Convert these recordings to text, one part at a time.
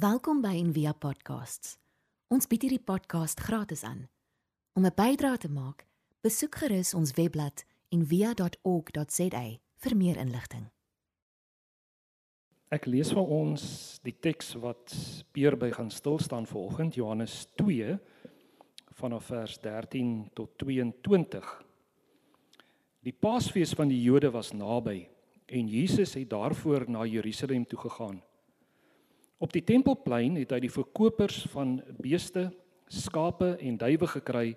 Welkom by Envia Podcasts. Ons bied hierdie podcast gratis aan. Om 'n bydrae te maak, besoek gerus ons webblad en via.org.za vir meer inligting. Ek lees vir ons die teks wat Peer by gaan stil staan vanoggend Johannes 2 vanaf vers 13 tot 22. Die Paasfees van die Jode was naby en Jesus het daarvoor na Jerusalem toe gegaan. Op die tempelplein het hy die verkopers van beeste, skape en duwe gekry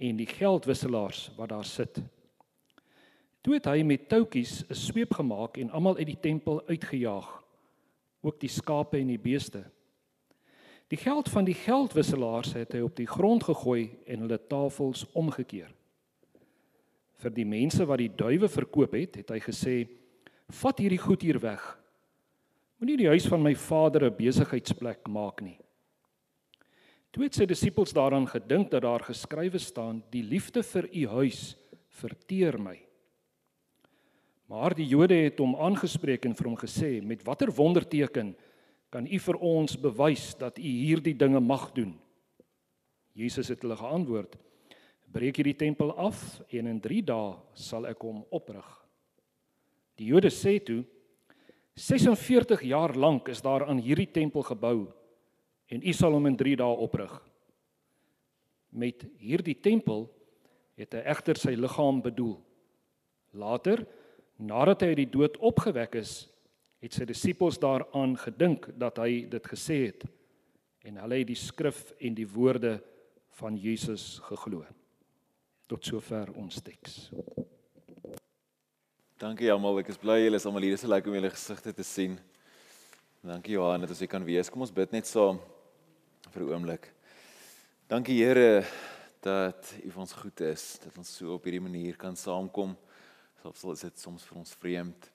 en die geldwisselaars wat daar sit. Toe het hy met toutjies 'n sweep gemaak en almal uit die tempel uitgejaag, ook die skape en die beeste. Die geld van die geldwisselaars het hy op die grond gegooi en hulle tafels omgekeer. Vir die mense wat die duwe verkoop het, het hy gesê: "Vat hierdie goed hier weg. Moenie die huis van my Vader 'n besigheidsplek maak nie." Toe het sy disippels daaraan gedink dat daar geskrywe staan: "Die liefde vir u huis verteer my." Maar die Jode het hom aangespreek en vir hom gesê: "Met watter wonderteken kan u vir ons bewys dat u hierdie dinge mag doen?" Jesus het hulle geantwoord: "Breek hierdie tempel af en in 3 dae sal ek hom oprig." Die Jode sê toe: "46 jaar lank is daar aan hierdie tempel gebou en u sal hom in 3 dae oprig." Met hierdie tempel het hy egter sy liggaam bedoel. Later Nadat hy uit die dood opgewek is, het sy disippels daaraan gedink dat hy dit gesê het en hulle het die skrif en die woorde van Jesus geglo. Tot sover ons teks. Dankie almal, ek is bly julle is almal hier. Dit is so lekker om julle gesigte te sien. Dankie Johan dat ons hier kan wees. Kom ons bid net saam vir 'n oomblik. Dankie Here dat U vir ons goed is, dat ons so op hierdie manier kan saamkom selfs is dit soms vir ons vreemd.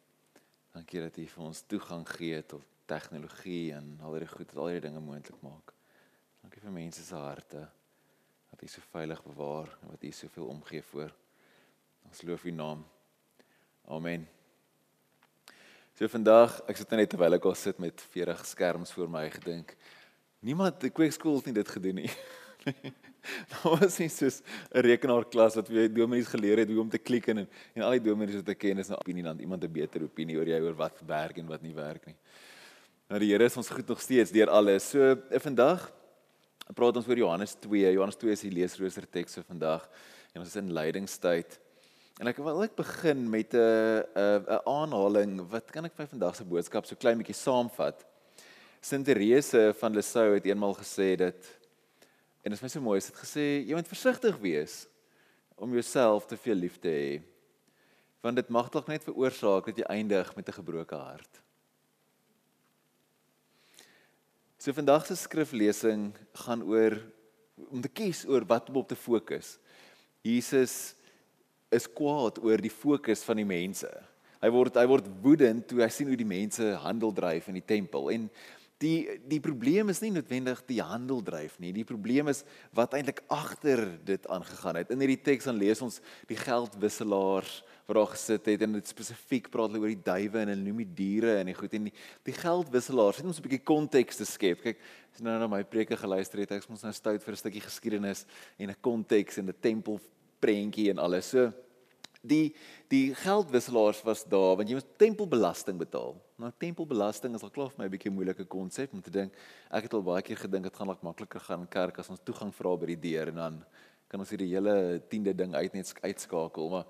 Dankie dat U vir ons toegang gee tot tegnologie en al die goed wat al hierdie dinge moontlik maak. Dankie vir mense se harte dat U so veilig bewaar en wat U soveel omgee voor. Ons loof U naam. Amen. So vandag, ek sit net terwyl ek al sit met 40 skerms voor my gedink. Niemand die kweekskool het nie dit gedoen nie. Daar was nie soos 'n rekenaarklas wat jy dominees geleer het hoe om te klik en en al die dominees wat ek ken is nou opinie dan iemand 'n beter opinie oor jy oor wat werk en wat nie werk nie. Nou die Here is ons goed nog steeds deur alles. So eh, vandag praat ons oor Johannes 2. Johannes 2 is die leesrooster teks vir vandag en ons is in lydingstyd. En ek wil ek begin met 'n 'n aanhaling. Wat kan ek vir vandag se boodskap so klein bietjie saamvat? Sint Terese van Lisieux het eenmal gesê dat En dit is my so mooi, dit gesê jy moet versigtig wees om jouself te veel lief te hê. Want dit mag dalk net veroorsaak dat jy eindig met 'n gebroke hart. So vandag se skriflesing gaan oor om te kies oor wat om op te fokus. Jesus is kwaad oor die fokus van die mense. Hy word hy word woedend toe hy sien hoe die mense handel dryf in die tempel en die die probleem is nie noodwendig die handel dryf nie. Die probleem is wat eintlik agter dit aangegaan het. In hierdie teks dan lees ons die geldwisselaars wat daar gesit het en dit spesifiek praat hulle oor die duwe en hulle noem die diere en die goed en die, die geldwisselaars. Net om 'n bietjie konteks te skep. Kyk, as jy nou na my preke geluister het, ek moet nou stout vir 'n stukkie geskiedenis en 'n konteks en 'n tempel prentjie en alles. So die die geldwisselaars was daar want jy moet tempelbelasting betaal. Nou tempelbelasting is al klaar vir my 'n bietjie moeilike konsep om te dink. Ek het al baie keer gedink dit gaan dalk makliker gaan in kerk as ons toegang vra by die deur en dan kan ons hierdie hele 10de ding uit net uitskakel, maar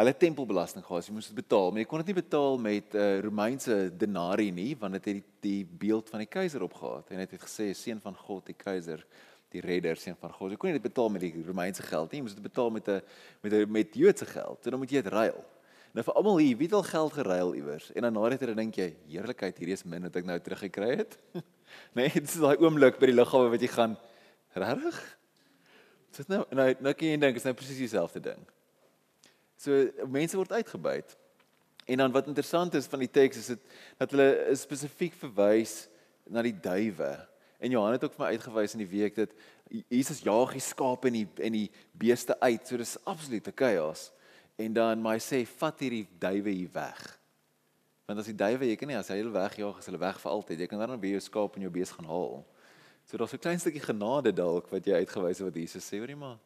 hulle tempelbelasting gehad, jy moes dit betaal, maar jy kon dit nie betaal met 'n uh, Romeinse denarii nie want dit het die, die beeld van die keiser opgehad en dit het gesê seun van God, die keiser die redder seun van God. Jy kon nie dit betaal met die Romeinse geld nie, jy moes dit betaal met 'n met 'n met Joodse geld. So dan moet jy dit ruil. Nou vir almal hier, wie het al geld geruil iewers? En dan na dit dan dink jy, heerlikheid, hierdie is min wat ek nou teruggekry het. nee, dit is daai oomblik by die lughawe wat jy gaan regtig? Dit nou nou nou kan jy dink, is nou presies dieselfde ding. So mense word uitgebuit. En dan wat interessant is van die teks is dit dat hulle spesifiek verwys na die duwe. En Johan het ook vir my uitgewys in die week dat Jesus jaag die skape en die en die beeste uit. So dis absolute chaos. En dan maar hy sê vat hierdie duwe hier weg. Want as die duiwe, jy kan nie as hy hulle wegjaag, as hulle weg vir altyd. Jy kan dan weer jou skaap en jou bees gaan haal. So daar's 'n klein stukkie genade dalk wat jy uitgewys het wat Jesus sê, hoorie maar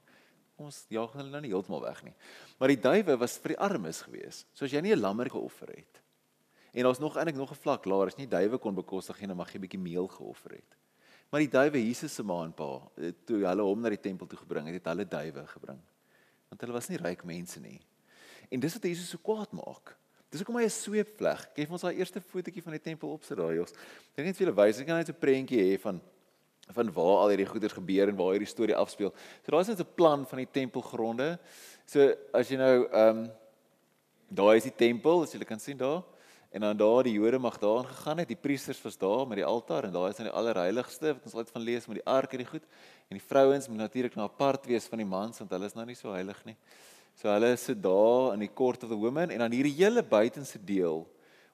ons jaag hulle nou nie heeltemal weg nie. Maar die duiwe was vir die armes gewees. So as jy nie 'n lammer geoffer het. En daar's nog eintlik nog 'n vlak laer, as nie duiwe kon bekostig nie, dan mag jy 'n bietjie meel geoffer het. Maar die duiwe Jesus se ma en pa, toe hulle hom na die tempel toe gebring het, het hulle duiwe gebring. Want hulle was nie ryk mense nie. En dis wat Jesus so kwaad maak. Dis hoekom hy 'n sweepvleg. Kyk vir ons daai eerste fotootjie van die tempel op sit daai jos. Ek net vir julle wys, ek kan net so 'n prentjie hê van van waar al hierdie goeders gebeur en waar hierdie storie afspeel. So daar's net 'n plan van die tempelgronde. So as jy nou ehm um, daar is die tempel, as jy kan sien daar. En dan daar die Jode mag daarin gegaan het. Die priesters was daar met die altaar en daar is dan die allerheiligste wat ons altyd van lees met die ark en die goed. En die vrouens moet natuurlik nou apart wees van die mans want hulle is nou nie so heilig nie. So hulle sit daar in die court of the women en dan hierdie hele buitenste deel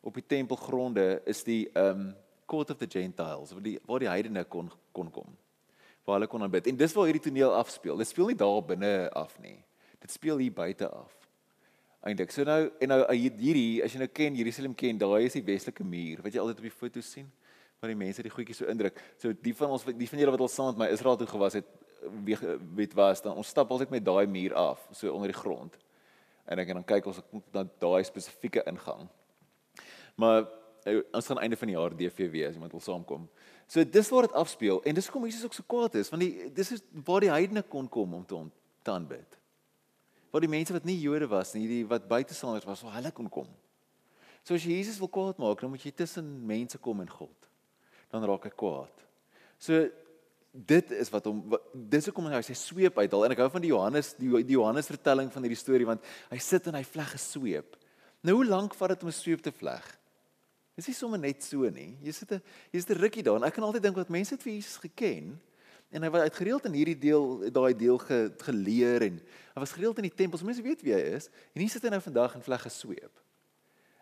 op die tempelgronde is die um court of the gentiles waar die waar die heidene kon kon kom. Waar hulle kon aanbid. En dis waar hierdie toneel afspeel. Dit speel nie daar binne af nie. Dit speel hier buite af. Eindelik. So nou en nou hierdie as jy nou ken Jerusalem ken, daai is die westelike muur wat jy altyd op die foto sien waar die mense die goedjies so indruk. So die van ons die van julle wat al saam met my Israel toe gewas het, wie weet was dan ons stap altyd met daai muur af so onder die grond. En ek en dan kyk ons na daai spesifieke ingang. Maar eh, ons gaan einde van die jaar DVW as iemand wil saamkom. So dis waar dit afspeel en dis kom Jesus ook so kwaad is want die dis is waar die heidene kon kom om te aanbid. Waar die mense wat nie Jode was nie, die wat buitestanders was, waar hulle kon kom. So as jy Jesus wil kwaad maak, dan moet jy tussen mense kom en God. Dan raak hy kwaad. So dit is wat hom dis hoekom hy sê sweep uithaal en ek hou van die Johannes die, die Johannes vertelling van hierdie storie want hy sit en hy vleg 'n sweep. Nou hoe lank vat dit om 'n sweep te vleg? Dis nie sommer net so nie. Jy sit 'n jy sit 'n rukkie daar en ek kan altyd dink wat mense het vir Jesus geken en hy was uitgereeld in hierdie deel daai deel ge, geleer en hy was gereeld in die tempels. Mense weet wie hy is en hier sit hy nou vandag en vleg 'n sweep.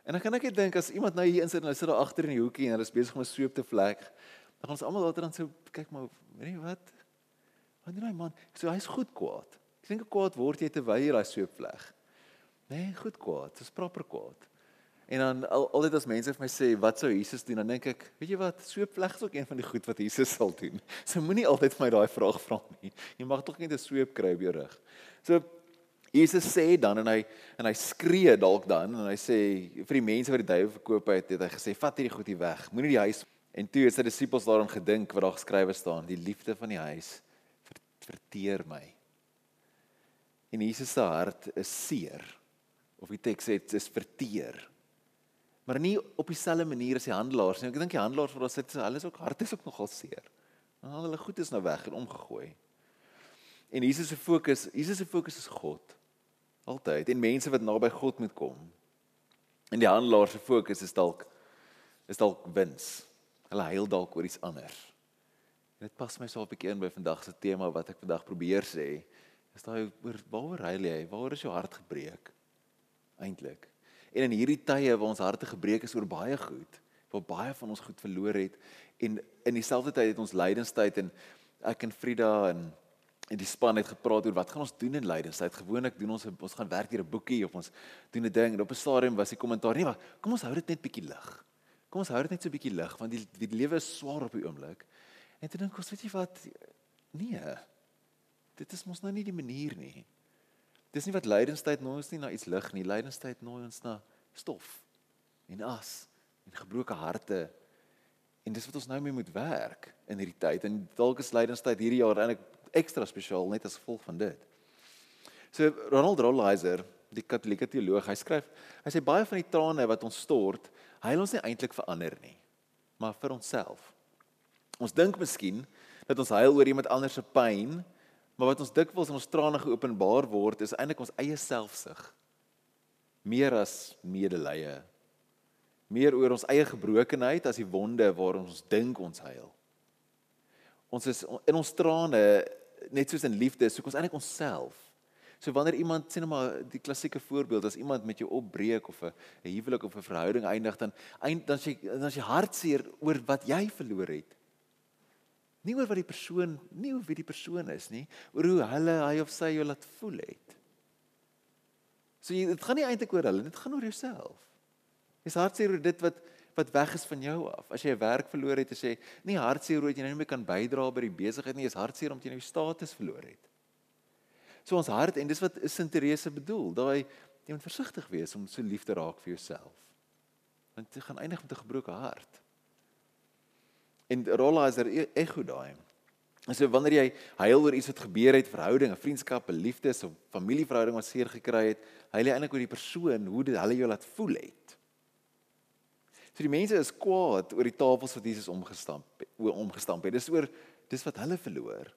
En dan kan ek net dink as iemand nou hier insit en hy sit daar agter in die hoekie en hulle is besig om 'n sweep te vleg, dan ons almal later dan so kyk maar weet jy wat? Wat doen hy man? So hy's goed kwaad. Ek dink kwaad word jy terwyl jy daai soop vleg. Nee, goed kwaad. Dis proper kwaad. En dan al, altyd as mense vir my sê wat sou Jesus doen, dan dink ek, weet jy wat, soop vleg is ook een van die goed wat Jesus sal doen. So moenie altyd vir my daai vraag vra nie. Jy mag tog net 'n soop kry op jou rug. So Jesus sê dan en hy en hy skree dalk dan en hy sê vir die mense wat die duiwel verkoop het, het hy gesê, "Vat hierdie goed hier weg. Moenie die huis En toe het sy disippels daaraan gedink wat daar geskrywe staan, die liefde van die huis verteer my. En Jesus se hart is seer. Of die teks sê dit is verteer. Maar nie op dieselfde manier as die handelaars nie. Ek dink die handelaars wat daar sit, hulle is ook hart is ook nogal seer. Want al hulle goed is nou weg en omgegooi. En Jesus se fokus, Jesus se fokus is God. Altyd en mense wat naby God moet kom. En die handelaars se fokus is dalk is dalk wins hulle huil dalk oor iets anders. En dit pas my so 'n bietjie in by vandag se tema wat ek vandag probeer sê. Is daai oor waaroor huil jy? Waaroor is jou hart gebreek? Eintlik. En in hierdie tye waar ons harte gebreek is oor baie goed, waar baie van ons goed verloor het en in dieselfde tyd het ons lydenstyd en ek en Frida en en die span het gepraat oor wat gaan ons doen in lydenstyd? Gewoonlik doen ons ons gaan werk hier 'n boekie of ons doen 'n ding en op 'n stadium was die kommentaar nee, maar kom ons hou dit net bietjie lig. Kom ons hou dit net so bietjie lig want die die lewe is swaar op die oomblik. En toe dink ons, weet jy wat? Nee. Dit is mos nou nie die manier nie. Dis nie wat lydenstyd nooi ons nie na iets lig nie. Lydenstyd nooi ons na stof en as en gebroke harte. En dis wat ons nou mee moet werk in hierdie tyd. En dalk is lydenstyd hierdie jaar eintlik ekstra spesiaal net as gevolg van dit. So Ronald Rolheiser, die Katolieke teoloog, hy skryf, hy sê baie van die trane wat ons stort huil ons nie eintlik vir ander nie, maar vir onsself. Ons dink miskien dat ons huil oor iemand anders se pyn, maar wat ons dikwels in ons trane geopenbaar word, is eintlik ons eie selfsug. Meer as medelee. Meer oor ons eie gebrokenheid as die wonde waar ons dink ons huil. Ons is in ons trane net soos in liefde, soek ons eintlik onsself. So wanneer iemand sê net maar die klassieke voorbeeld as iemand met jou opbreek of 'n huwelik of 'n verhouding eindig dan dan as jy dan as jy hartseer oor wat jy verloor het. Nie oor wat die persoon, nie oor wie die persoon is nie, oor hoe hulle hy of sy jou laat voel het. So jy dit gaan nie eintlik oor hulle, dit gaan oor jouself. Jy's hartseer oor dit wat wat weg is van jou af. As jy 'n werk verloor het, as jy nie hartseer oor dit jy nou nie meer kan bydra by die besigheid nie, jy's hartseer omdat jy nou status verloor het. So ons hart en dis wat Sint Teresa bedoel, daai jy moet versigtig wees om so lief te raak vir jouself. Want jy gaan eindig met 'n gebroke hart. En Rolla is er ego daai. En so wanneer jy huil oor iets wat gebeur het, verhoudinge, vriendskappe, liefdes of familieverhouding wat seer gekry het, huil jy eintlik oor die persoon hoe dit hulle jou laat voel het. So die mense is kwaad oor die tafels wat Jesus omgestamp oor omgestamp het. Dis oor dis wat hulle verloor.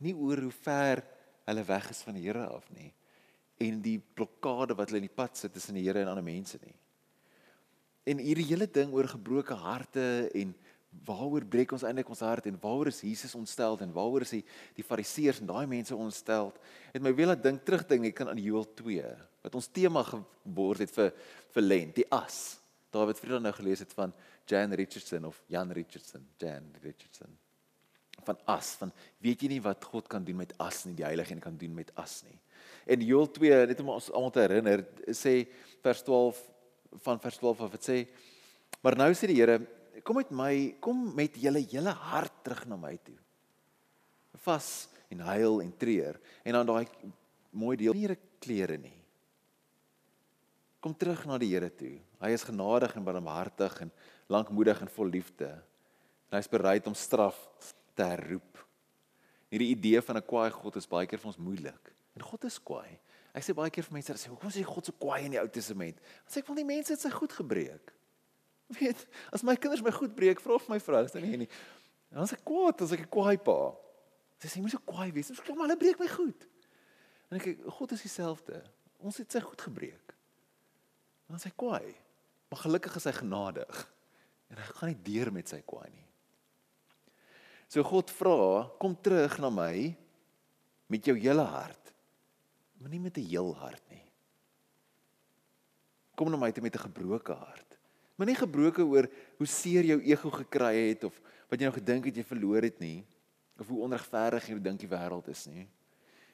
Nie oor hoe ver hulle weg is van die Here af nie en die blokkade wat hulle in die pad sit tussen die Here en ander mense nie. En hierdie hele ding oor gebroke harte en waaroor breek ons eintlik ons hart en waaroor is Jesus ontstel en waaroor is die die fariseërs en daai mense ontstel het my weer laat dink terugdink ek kan aan Joel 2 wat ons tema geword het vir vir Lent die as. David Frieda nou gelees het van Jan Richardson of Jan Richardson Jan Richardson. Van as van weet jy nie wat God kan doen met as nie die heilige en kan doen met as nie. En Joel 2 net om ons almal te herinner sê vers 12 van vers 12 of dit sê maar nou sê die Here kom met my, kom met julle hele hart terug na my toe. Vas en huil en treur en dan daai mooi deel nie klere nie. Kom terug na die Here toe. Hy is genadig en barmhartig en lankmoedig en vol liefde. En hy is bereid om straf te herroep. Hierdie idee van 'n kwaai God is baie keer vir ons moeilik. En God is kwaai. Ek sê baie keer vir mense, sê, "Hoekom sê God so kwaai in die Ou Testament?" Dan sê ek, "Want die mense het sy goed gebreek." Weet, as my kinders my goed breek, vra of my vrou, dan nee nie. Dan sê ek kwaad, as ek 'n kwaai pa. Sy sê jy moet so kwaai wees. Sê maar hulle breek my goed. En ek God is dieselfde. Ons het sy goed gebreek. Dan sê hy kwaai. Maar gelukkig is hy genadig. En hy gaan nie deur met sy kwaai nie. So God vra, kom terug na my met jou hele hart. Maar nie met 'n heel hart nie. Kom na my toe met 'n gebroke hart. Maar nie gebroke oor hoe seer jou ego gekry het of wat jy nou gedink het jy verloor het nie of hoe onregverdig jy dink die wêreld is nie.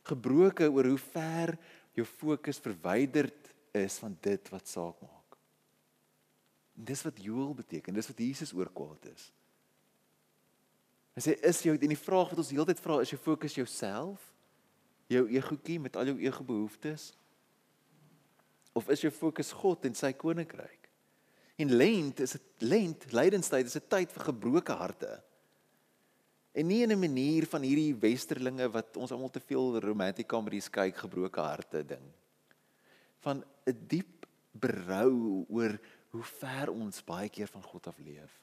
Gebroke oor hoe ver jou fokus verwyderd is van dit wat saak maak. En dis wat Joel beteken, dis wat Jesus oor kwaad is. Hy sê is jou en die vraag wat ons heeltyd vra is jou fokus jouself? Jou egoetjie met al jou ego behoeftes? Of is jou fokus God en sy koninkryk? En lent is 'n lent, lydenstyd is 'n tyd vir gebroke harte. En nie in 'n manier van hierdie westerlinge wat ons almal te veel romantic comedies kyk gebroke harte ding. Van 'n diep berou oor hoe ver ons baie keer van God af leef.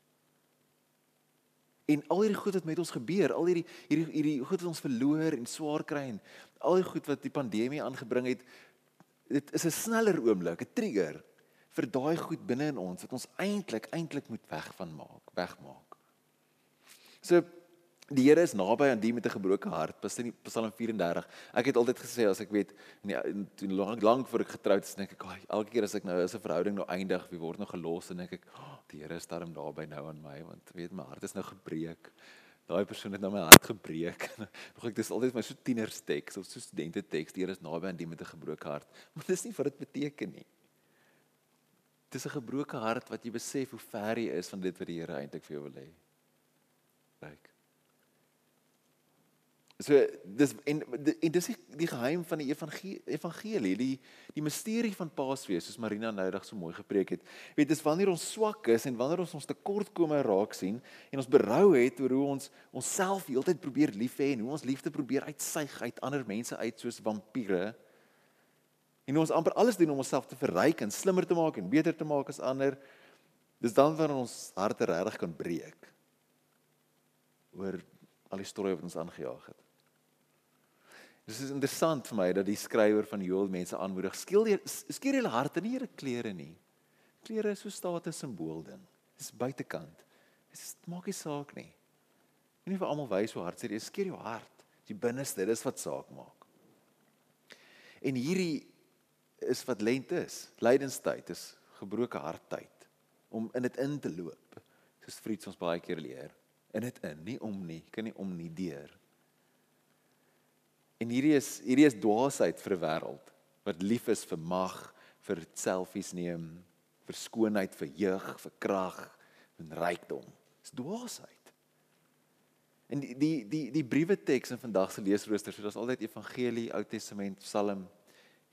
En al hierdie goed wat met ons gebeur, al hierdie hierdie hierdie goed wat ons verloor en swaar kry en al die goed wat die pandemie aangebring het, dit is 'n sneller oomblik, 'n trigger vir daai goed binne in ons wat ons eintlik eintlik moet weg van maak, wegmaak. So die Here is naby aan die met 'n gebroke hart. Psalm 34. Ek het altyd gesê as ek weet nee, toe lank lank voor ek getroud is, dink ek, "Ag, elke keer as ek nou 'n verhouding nou eindig, wie word nou gelos?" en dink ek, oh, "Die Here is daarom naby nou aan my, want weet my hart is nou gebreek." Daai persoon het nou my hart gebreek. Nog ek dis altyd my so tienersteks of so studente teks, die Here is naby aan die met 'n gebroke hart. Maar dis nie wat dit beteken nie. Dis 'n gebroke hart wat jy besef hoe ver jy is van dit wat die Here eintlik vir jou wil hê. Kyk. So dis en, en dis die geheim van die evangelie, evangelie, die die misterie van Paasfees, soos Marina nou dag so mooi gepreek het. Weet dis wanneer ons swak is en wanneer ons ons tekortkome raak sien en ons berou het oor hoe ons onsself heeltyd probeer lief hê en hoe ons liefde probeer uitsuig uit ander mense uit soos vampiere en ons amper alles doen om onsself te verryk en slimmer te maak en beter te maak as ander, dis dan wanneer ons harte regtig kan breek oor al die strooie wat ons aangejaag het. Dis is interessant vir my dat die skrywer van Joel mense aanmoedig, skeer julle harte nie julle klere nie. Klere is so status simbool ding. Dis buitekant. Dit maak nie saak nie. Nie vir almal wys hoe hartseer jy skeer jou hart. Die binneste, dis wat saak maak. En hierdie is wat lente is. Lydenstyd is gebroke harttyd om in dit in te loop. Soos Fritz ons baie keer leer. In dit in, nie om nie, kan nie om nie deur. En hierdie is hierdie is dwaasheid vir 'n wêreld wat lief is vir mag, vir selfies neem, vir skoonheid, vir jeug, vir krag en rykdom. Dis dwaasheid. En die die die die briewe teks in vandag se leesrooster, so daar's altyd Evangelie, Ou Testament, Psalm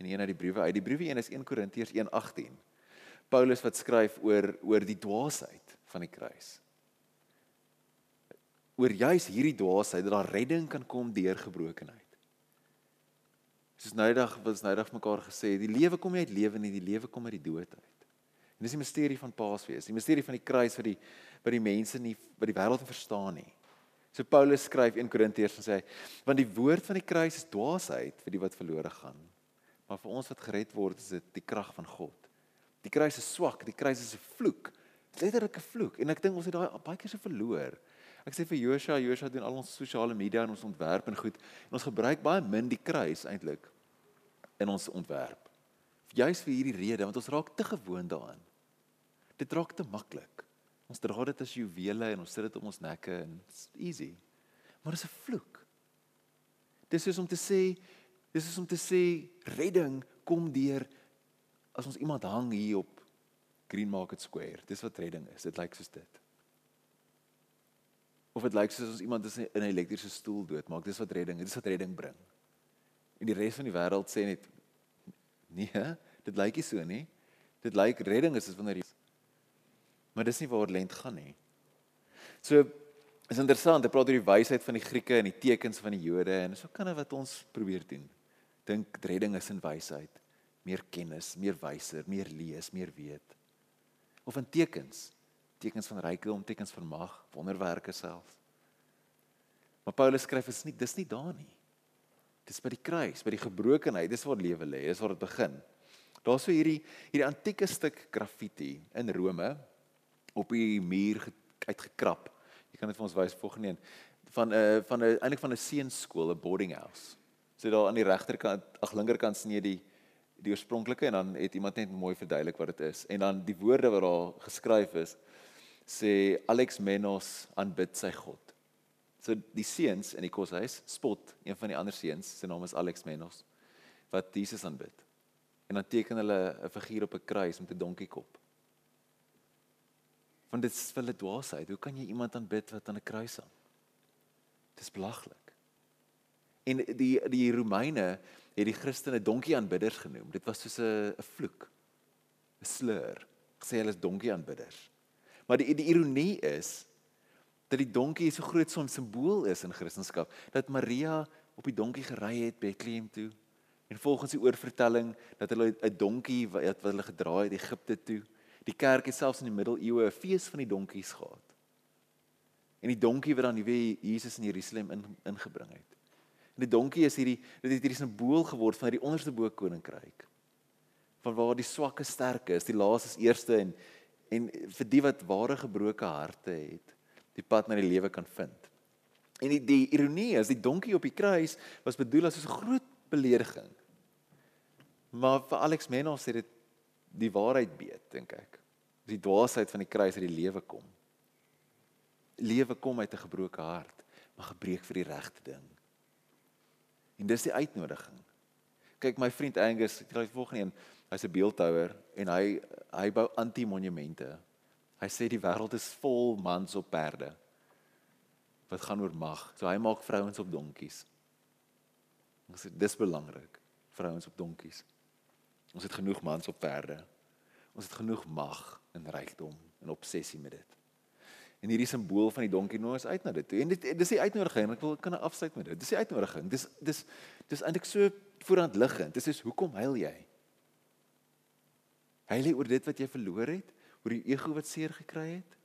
en een uit die briewe uit. Die briewe een is 1 Korintiërs 1:18. Paulus wat skryf oor oor die dwaasheid van die kruis. Oor juis hierdie dwaasheid dat daar redding kan kom deur gebrokenheid. Soos noudag was noudag mekaar gesê, die lewe kom nie uit lewe nie, die lewe kom uit die dood uit. En dis die misterie van Paasfees, die misterie van die kruis wat die wat die mense nie wat die wêreld nie verstaan nie. So Paulus skryf 1 Korintiërs en sê want die woord van die kruis is dwaasheid vir die wat verlore gaan. Maar vir ons wat gered word is dit die krag van God. Die kruis is swak, die kruis is 'n vloek. Letterlik 'n vloek en ek dink ons het daai baie keer se verloor. Ek sê vir Joshua, Joshua doen al ons sosiale media en ons ontwerp en goed en ons gebruik baie min die kruis eintlik in ons ontwerp. Juist vir hierdie rede want ons raak te gewoond daaraan. Dit raak te maklik. Ons dra dit as juwele en ons sit dit om ons nekke en it's easy. Maar dit is 'n vloek. Dis is om te sê, dis is om te sê redding kom deur as ons iemand hang hier op Green Market Square. Dis wat redding is. Dit lyk soos dit. Of dit lyk soos ons iemand is in 'n elektriese stoel doodmaak. Dis wat redding, dis wat redding bring. En die res van die wêreld sê net nee, dit lyk nie so nie. Dit lyk redding is wanneer jy Maar dis nie waar lent gaan nie. So is interessant, hy praat oor die wysheid van die Grieke en die tekens van die Jode en so kan dit wat ons probeer doen. Dink redding is in wysheid, meer kennis, meer wyser, meer lees, meer weet. Of in tekens, tekens van rykdom, tekens van mag, wonderwerke self. Maar Paulus skryf is nie dis nie daar nie. Dis by die kruis, by die gebrokenheid, dis waar lewe lê, dis waar dit begin. Daar's so hierdie hierdie antieke stuk graffiti in Rome op die muur uitgekrap. Jy kan dit vir ons wys volgende een van 'n uh, van 'n eintlik van 'n seunskool, 'n boarding house. So daar aan die regterkant, ag linkerkant sien jy die die oorspronklike en dan het iemand net mooi verduidelik wat dit is. En dan die woorde wat daar geskryf is sê Alex Menos aanbid sy God. So die seuns in die koshuis spot een van die ander seuns, sy naam is Alex Menos wat Jesus aanbid. En dan teken hulle 'n figuur op 'n kruis met 'n donkiekop want dit is vir hulle dwaasheid. Hoe kan jy iemand aanbid wat aan 'n kruis hang? Dis belaglik. En die die Romeine het die Christene donkie aanbidders genoem. Dit was soos 'n vloek. 'n slur. Gesê hulle is donkie aanbidders. Maar die die ironie is dat die donkie so groot so 'n simbool is in Christendom dat Maria op die donkie gery het Bethlehem toe en volgens die oorvertelling dat hulle 'n donkie wat hulle gedra het Egipte toe Die kerk het selfs in die middeleeue 'n fees van die donkies gehad. En die donkie wat dan die wie Jesus in Jerusalem in, ingebring het. En die donkie is hierdie dit het hierdie simbool geword van die onderste bo koninkryk. Van waar die swakke sterk is, die laaste is eerste en en vir die wat ware gebroke harte het, die pad na die lewe kan vind. En die, die ironie is die donkie op die kruis was bedoel as 'n groot belediging. Maar vir Alex Menos het dit die waarheid weet, dink ek. Die dwaasheid van die kruis uit die lewe kom. Lewe kom uit 'n gebroke hart, maar gebreek vir die regte ding. En dis die uitnodiging. Kyk my vriend Angus, ek kry volgende een, hy's 'n beeldhouer en hy hy bou anti-monumente. Hy sê die wêreld is vol mans op perde. Wat gaan oor mag. So hy maak vrouens op donkies. Ons sê dis belangrik, vrouens op donkies. Ons het genoeg mans op perde. Ons het genoeg mag en rykdom en obsessie met dit. En hierdie simbool van die donkie nou is uit na dit toe. En dit dis die uitnodiging. Ek wil kan afsluit met dit. Dis die uitnodiging. Dis dis dis eintlik so voorhand liggend. Dis is hoekom huil jy? Huil jy oor dit wat jy verloor het? Oor die ego wat seer gekry het?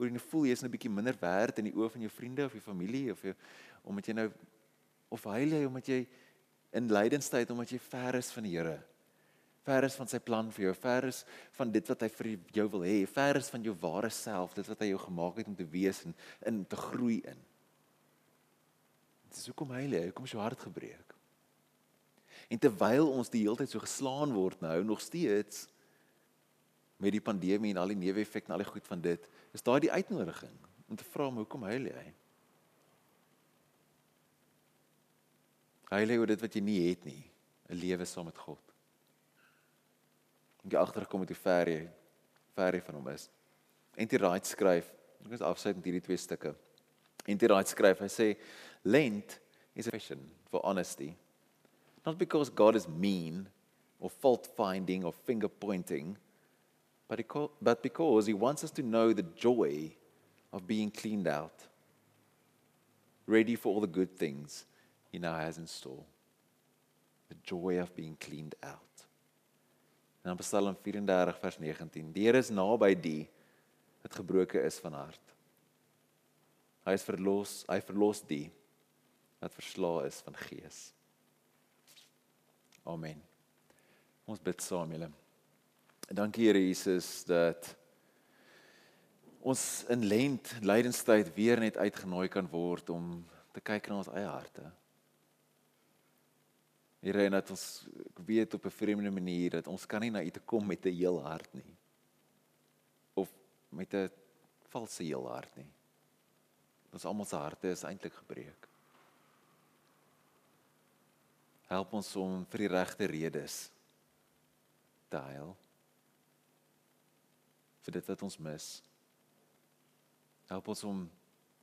Oor jy nou voel jy's 'n bietjie minder werd in die oë van jou vriende of jou familie of jou omdat jy nou of huil jy omdat jy in lydenstyd omdat jy ver is van die Here? Ver is van sy plan vir jou, ver is van dit wat hy vir jou wil hê, ver is van jou ware self, dit wat hy jou gemaak het om te wees en in te groei in. Dit is hoekom hy lê, hoekom is jou hart gebreek? En terwyl ons die hele tyd so geslaan word nou nog steeds met die pandemie en al die neeweffekte en al die goed van dit, is daai die uitnodiging om te vra hoekom hy lê. Hy lê oor dit wat jy nie het nie, 'n lewe saam met God. Ek agtergekom het hoe ver jy ver van hom is. N.T. Wright skryf, ek is afsluit met hierdie twee stukke. N.T. Wright skryf, hy sê lent is a fashion for honesty. Not because God is mean or fault finding or finger pointing, but but because he wants us to know the joy of being cleaned out, ready for all the good things he now has in store. The joy of being cleaned out. En dan Psalm 34 vers 19. Die Here is naby die wat gebroken is van hart. Hy is verlos, hy verlos die wat verslae is van gees. Amen. Ons bid saam julle. Dankie Here Jesus dat ons in lent lydenstyd weer net uitgenooi kan word om te kyk na ons eie harte. Here en dat ons weet op 'n vreemde manier dat ons kan nie na U toe kom met 'n heel hart nie. Of met 'n valse heel hart nie. Ons almal se harte is eintlik gebreek. Help ons om vir die regte redes te huil. Vir dit wat ons mis. Help ons om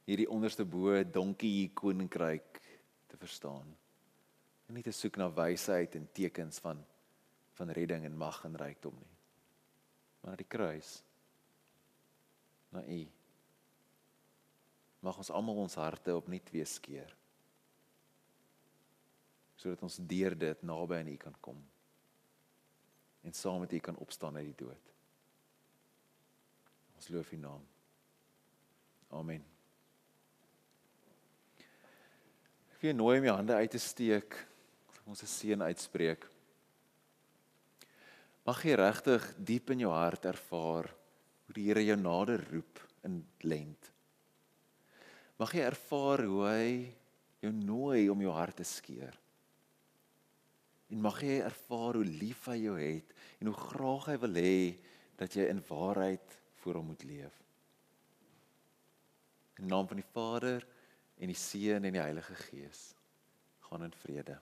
hierdie onderste bo donkie koninkryk te verstaan. En nie te soek na wysheid en tekens van van redding en mag en rykdom nie. Maar na die kruis. Na U. Mag ons almal ons harte opnuut weer skeer. Sodat ons deur dit naby aan U kan kom. En saam met U kan opstaan uit die dood. Ons loof U naam. Amen. Ek wil nooi om jou hande uit te steek. Ons 'n seën uitspreek. Mag jy regtig diep in jou hart ervaar hoe die Here jou nader roep in lent. Mag jy ervaar hoe hy jou nooi om jou hart te skeer. En mag jy ervaar hoe lief hy jou het en hoe graag hy wil hê dat jy in waarheid voor hom moet leef. In naam van die Vader en die Seun en die Heilige Gees. Gaan in vrede.